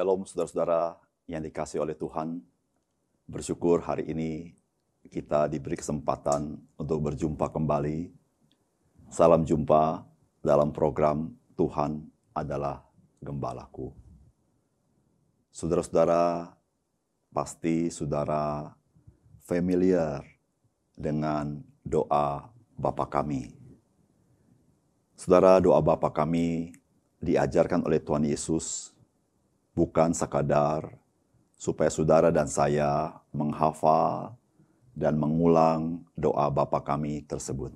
Shalom saudara-saudara yang dikasih oleh Tuhan. Bersyukur hari ini kita diberi kesempatan untuk berjumpa kembali. Salam jumpa dalam program Tuhan adalah Gembalaku. Saudara-saudara, pasti saudara familiar dengan doa Bapa kami. Saudara, doa Bapa kami diajarkan oleh Tuhan Yesus bukan sekadar supaya saudara dan saya menghafal dan mengulang doa Bapa kami tersebut.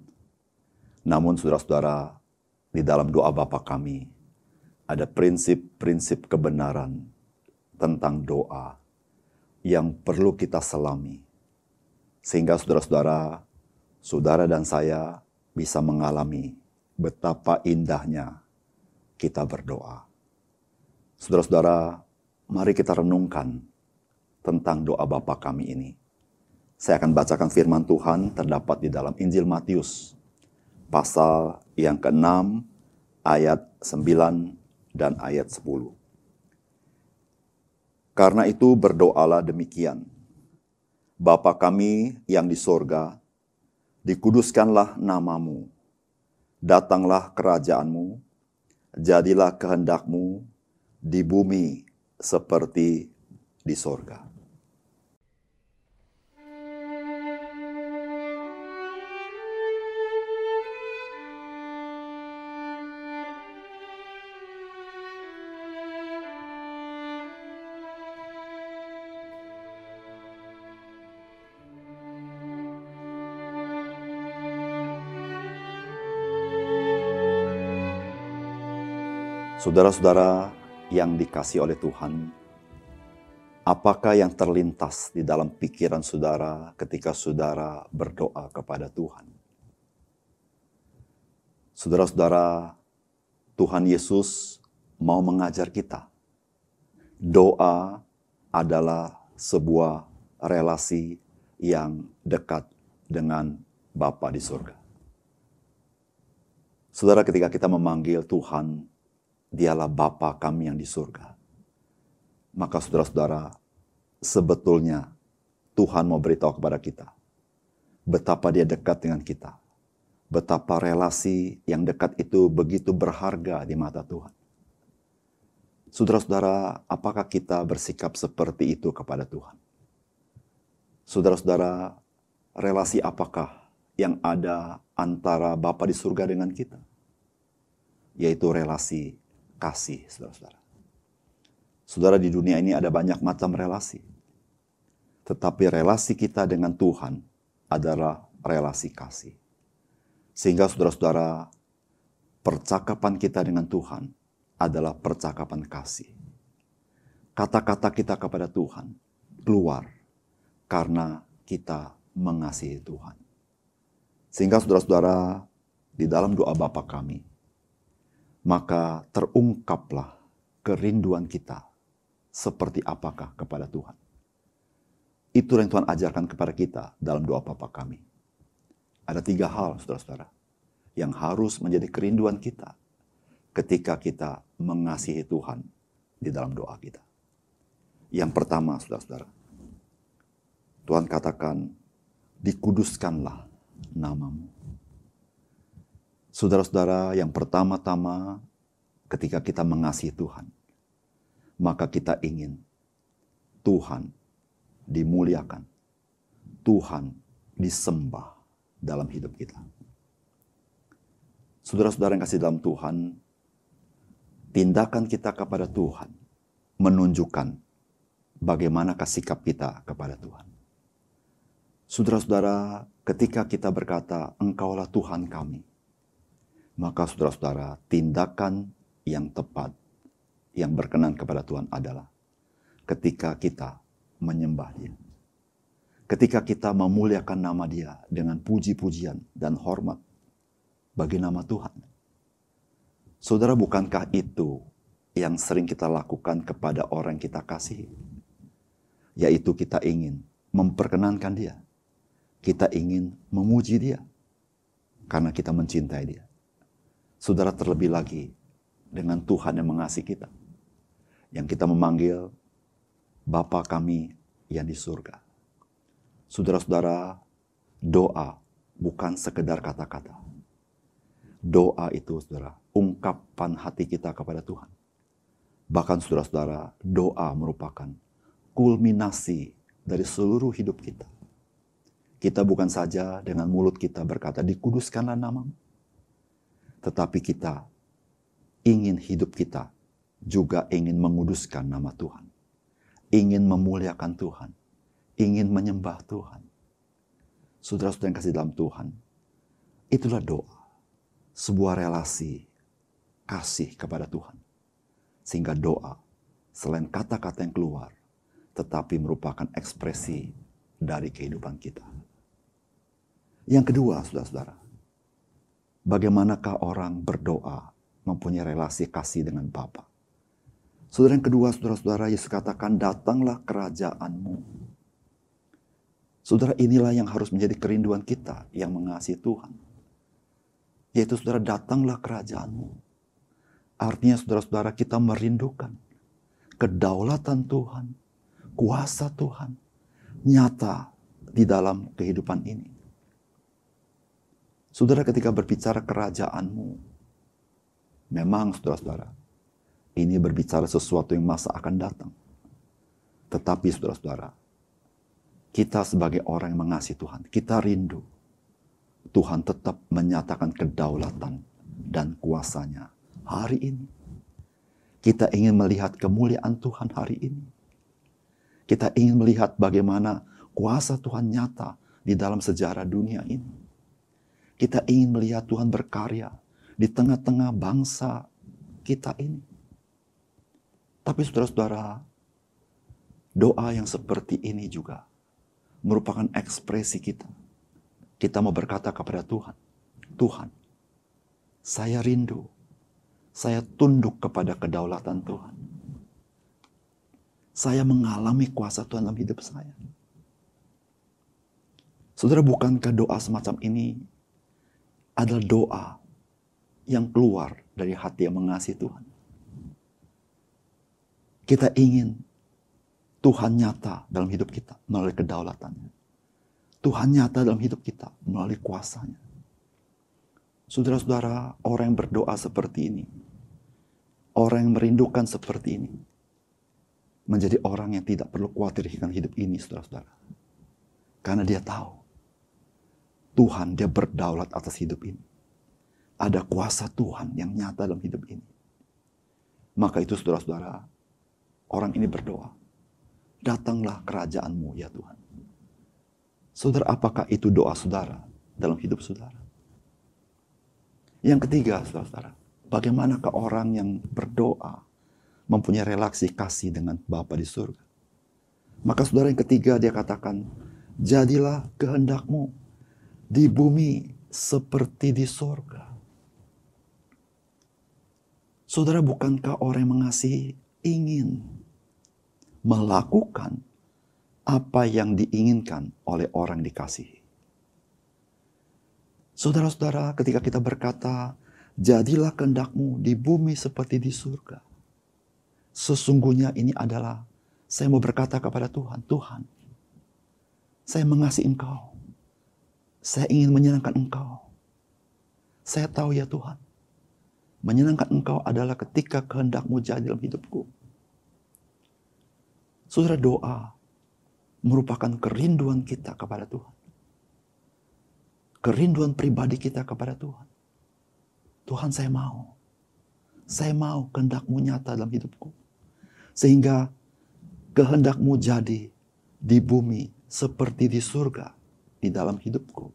Namun saudara-saudara, di dalam doa Bapa kami ada prinsip-prinsip kebenaran tentang doa yang perlu kita selami. Sehingga saudara-saudara, saudara dan saya bisa mengalami betapa indahnya kita berdoa. Saudara-saudara, mari kita renungkan tentang doa Bapa kami ini. Saya akan bacakan firman Tuhan terdapat di dalam Injil Matius, pasal yang ke-6, ayat 9 dan ayat 10. Karena itu berdoalah demikian. Bapa kami yang di sorga, dikuduskanlah namamu. Datanglah kerajaanmu, jadilah kehendakmu di bumi seperti di sorga. Saudara-saudara, yang dikasih oleh Tuhan, apakah yang terlintas di dalam pikiran saudara ketika saudara berdoa kepada Tuhan? Saudara-saudara, Tuhan Yesus mau mengajar kita. Doa adalah sebuah relasi yang dekat dengan Bapa di surga. Saudara, ketika kita memanggil Tuhan dialah Bapa kami yang di surga. Maka saudara-saudara, sebetulnya Tuhan mau beritahu kepada kita betapa dia dekat dengan kita. Betapa relasi yang dekat itu begitu berharga di mata Tuhan. Saudara-saudara, apakah kita bersikap seperti itu kepada Tuhan? Saudara-saudara, relasi apakah yang ada antara Bapa di surga dengan kita? Yaitu relasi kasih, saudara-saudara. Saudara di dunia ini ada banyak macam relasi. Tetapi relasi kita dengan Tuhan adalah relasi kasih. Sehingga saudara-saudara, percakapan kita dengan Tuhan adalah percakapan kasih. Kata-kata kita kepada Tuhan keluar karena kita mengasihi Tuhan. Sehingga saudara-saudara, di dalam doa Bapa kami, maka terungkaplah kerinduan kita seperti apakah kepada Tuhan. Itu yang Tuhan ajarkan kepada kita dalam doa Bapa kami. Ada tiga hal, saudara-saudara, yang harus menjadi kerinduan kita ketika kita mengasihi Tuhan di dalam doa kita. Yang pertama, saudara-saudara, Tuhan katakan, dikuduskanlah namamu. Saudara-saudara, yang pertama-tama ketika kita mengasihi Tuhan, maka kita ingin Tuhan dimuliakan, Tuhan disembah dalam hidup kita. Saudara-saudara yang kasih dalam Tuhan, tindakan kita kepada Tuhan menunjukkan bagaimana sikap kita kepada Tuhan. Saudara-saudara, ketika kita berkata, Engkaulah Tuhan kami, maka saudara-saudara, tindakan yang tepat yang berkenan kepada Tuhan adalah ketika kita menyembah Dia. Ketika kita memuliakan nama Dia dengan puji-pujian dan hormat bagi nama Tuhan. Saudara, bukankah itu yang sering kita lakukan kepada orang yang kita kasih? Yaitu kita ingin memperkenankan Dia. Kita ingin memuji Dia karena kita mencintai Dia. Saudara, terlebih lagi dengan Tuhan yang mengasihi kita. Yang kita memanggil Bapa kami yang di surga. Saudara-saudara, doa bukan sekedar kata-kata. Doa itu, saudara, ungkapan hati kita kepada Tuhan. Bahkan saudara-saudara, doa merupakan kulminasi dari seluruh hidup kita. Kita bukan saja dengan mulut kita berkata, dikuduskanlah namamu. Tetapi kita ingin hidup kita juga ingin menguduskan nama Tuhan ingin memuliakan Tuhan, ingin menyembah Tuhan. Saudara-saudara yang kasih dalam Tuhan, itulah doa. Sebuah relasi kasih kepada Tuhan. Sehingga doa, selain kata-kata yang keluar, tetapi merupakan ekspresi dari kehidupan kita. Yang kedua, saudara-saudara, bagaimanakah orang berdoa mempunyai relasi kasih dengan Bapak? Saudara yang kedua, saudara-saudara, Yesus katakan, datanglah kerajaanmu. Saudara, inilah yang harus menjadi kerinduan kita yang mengasihi Tuhan. Yaitu saudara, datanglah kerajaanmu. Artinya saudara-saudara kita merindukan kedaulatan Tuhan, kuasa Tuhan, nyata di dalam kehidupan ini. Saudara ketika berbicara kerajaanmu, memang saudara-saudara, ini berbicara sesuatu yang masa akan datang. Tetapi saudara-saudara, kita sebagai orang yang mengasihi Tuhan, kita rindu Tuhan tetap menyatakan kedaulatan dan kuasanya hari ini. Kita ingin melihat kemuliaan Tuhan hari ini. Kita ingin melihat bagaimana kuasa Tuhan nyata di dalam sejarah dunia ini. Kita ingin melihat Tuhan berkarya di tengah-tengah bangsa kita ini. Tapi saudara-saudara, doa yang seperti ini juga merupakan ekspresi kita. Kita mau berkata kepada Tuhan, Tuhan, saya rindu, saya tunduk kepada kedaulatan Tuhan. Saya mengalami kuasa Tuhan dalam hidup saya. Saudara, bukankah doa semacam ini adalah doa yang keluar dari hati yang mengasihi Tuhan? Kita ingin Tuhan nyata dalam hidup kita melalui kedaulatannya. Tuhan nyata dalam hidup kita melalui kuasanya. Saudara-saudara, orang yang berdoa seperti ini, orang yang merindukan seperti ini, menjadi orang yang tidak perlu khawatir dengan hidup ini, saudara-saudara. Karena dia tahu, Tuhan dia berdaulat atas hidup ini. Ada kuasa Tuhan yang nyata dalam hidup ini. Maka itu saudara-saudara, orang ini berdoa, datanglah kerajaanmu ya Tuhan. Saudara, apakah itu doa saudara dalam hidup saudara? Yang ketiga, saudara-saudara, bagaimanakah orang yang berdoa mempunyai relasi kasih dengan Bapa di surga? Maka saudara yang ketiga dia katakan, jadilah kehendakmu di bumi seperti di surga. Saudara, bukankah orang yang mengasihi ingin melakukan apa yang diinginkan oleh orang dikasihi. Saudara-saudara, ketika kita berkata, "Jadilah kehendakmu di bumi seperti di surga." Sesungguhnya ini adalah saya mau berkata kepada Tuhan, "Tuhan, saya mengasihi Engkau. Saya ingin menyenangkan Engkau. Saya tahu ya Tuhan, menyenangkan Engkau adalah ketika kehendakmu jadi dalam hidupku. Saudara doa merupakan kerinduan kita kepada Tuhan. Kerinduan pribadi kita kepada Tuhan. Tuhan saya mau. Saya mau kehendakmu nyata dalam hidupku. Sehingga kehendakmu jadi di bumi seperti di surga di dalam hidupku.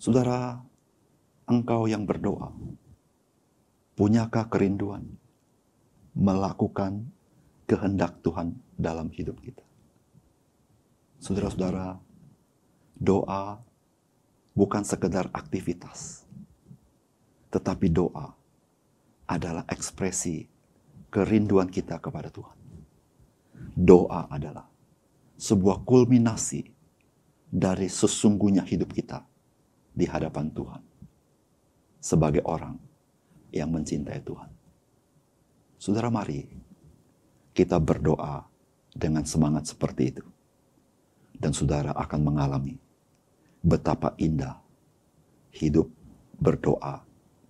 Saudara, engkau yang berdoa, punyakah kerinduan melakukan kehendak Tuhan dalam hidup kita. Saudara-saudara, doa bukan sekedar aktivitas, tetapi doa adalah ekspresi kerinduan kita kepada Tuhan. Doa adalah sebuah kulminasi dari sesungguhnya hidup kita di hadapan Tuhan sebagai orang yang mencintai Tuhan. Saudara, mari kita berdoa dengan semangat seperti itu, dan saudara akan mengalami betapa indah hidup berdoa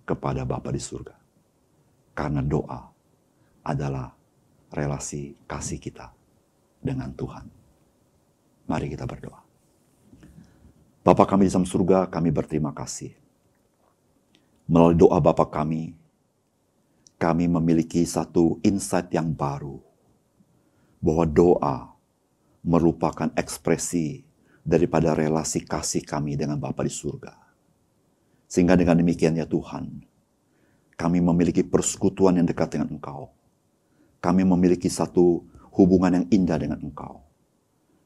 kepada Bapa di surga, karena doa adalah relasi kasih kita dengan Tuhan. Mari kita berdoa. Bapa kami di dalam surga, kami berterima kasih. Melalui doa Bapa kami, kami memiliki satu insight yang baru. Bahwa doa merupakan ekspresi daripada relasi kasih kami dengan Bapa di surga. Sehingga dengan demikian ya Tuhan, kami memiliki persekutuan yang dekat dengan Engkau. Kami memiliki satu hubungan yang indah dengan Engkau.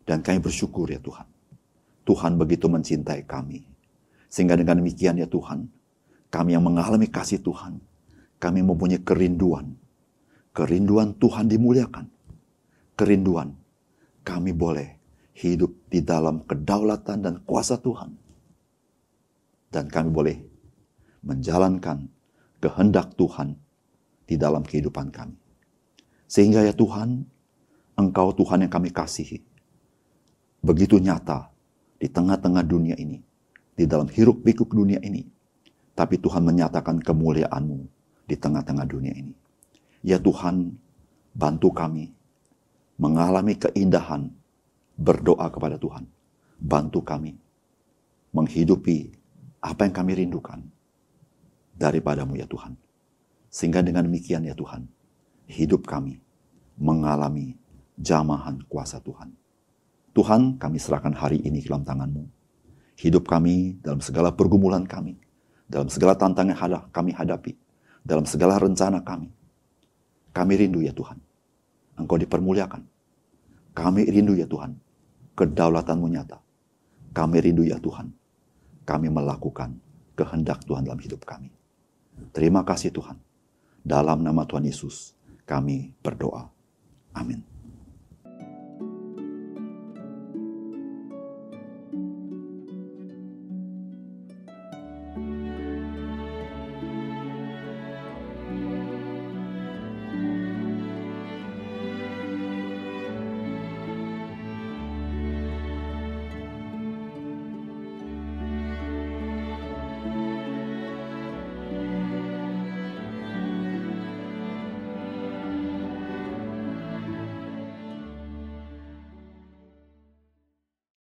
Dan kami bersyukur ya Tuhan Tuhan begitu mencintai kami. Sehingga dengan demikian ya Tuhan, kami yang mengalami kasih Tuhan, kami mempunyai kerinduan. Kerinduan Tuhan dimuliakan. Kerinduan kami boleh hidup di dalam kedaulatan dan kuasa Tuhan. Dan kami boleh menjalankan kehendak Tuhan di dalam kehidupan kami. Sehingga ya Tuhan, Engkau Tuhan yang kami kasihi, begitu nyata di tengah-tengah dunia ini, di dalam hiruk pikuk dunia ini. Tapi Tuhan menyatakan kemuliaan-Mu di tengah-tengah dunia ini. Ya Tuhan, bantu kami mengalami keindahan berdoa kepada Tuhan. Bantu kami menghidupi apa yang kami rindukan daripadamu ya Tuhan. Sehingga dengan demikian ya Tuhan, hidup kami mengalami jamahan kuasa Tuhan. Tuhan, kami serahkan hari ini ke dalam tangan-Mu. Hidup kami dalam segala pergumulan kami, dalam segala tantangan yang kami hadapi, dalam segala rencana kami. Kami rindu ya Tuhan, Engkau dipermuliakan. Kami rindu ya Tuhan, kedaulatanmu nyata. Kami rindu ya Tuhan, kami melakukan kehendak Tuhan dalam hidup kami. Terima kasih Tuhan. Dalam nama Tuhan Yesus, kami berdoa. Amin.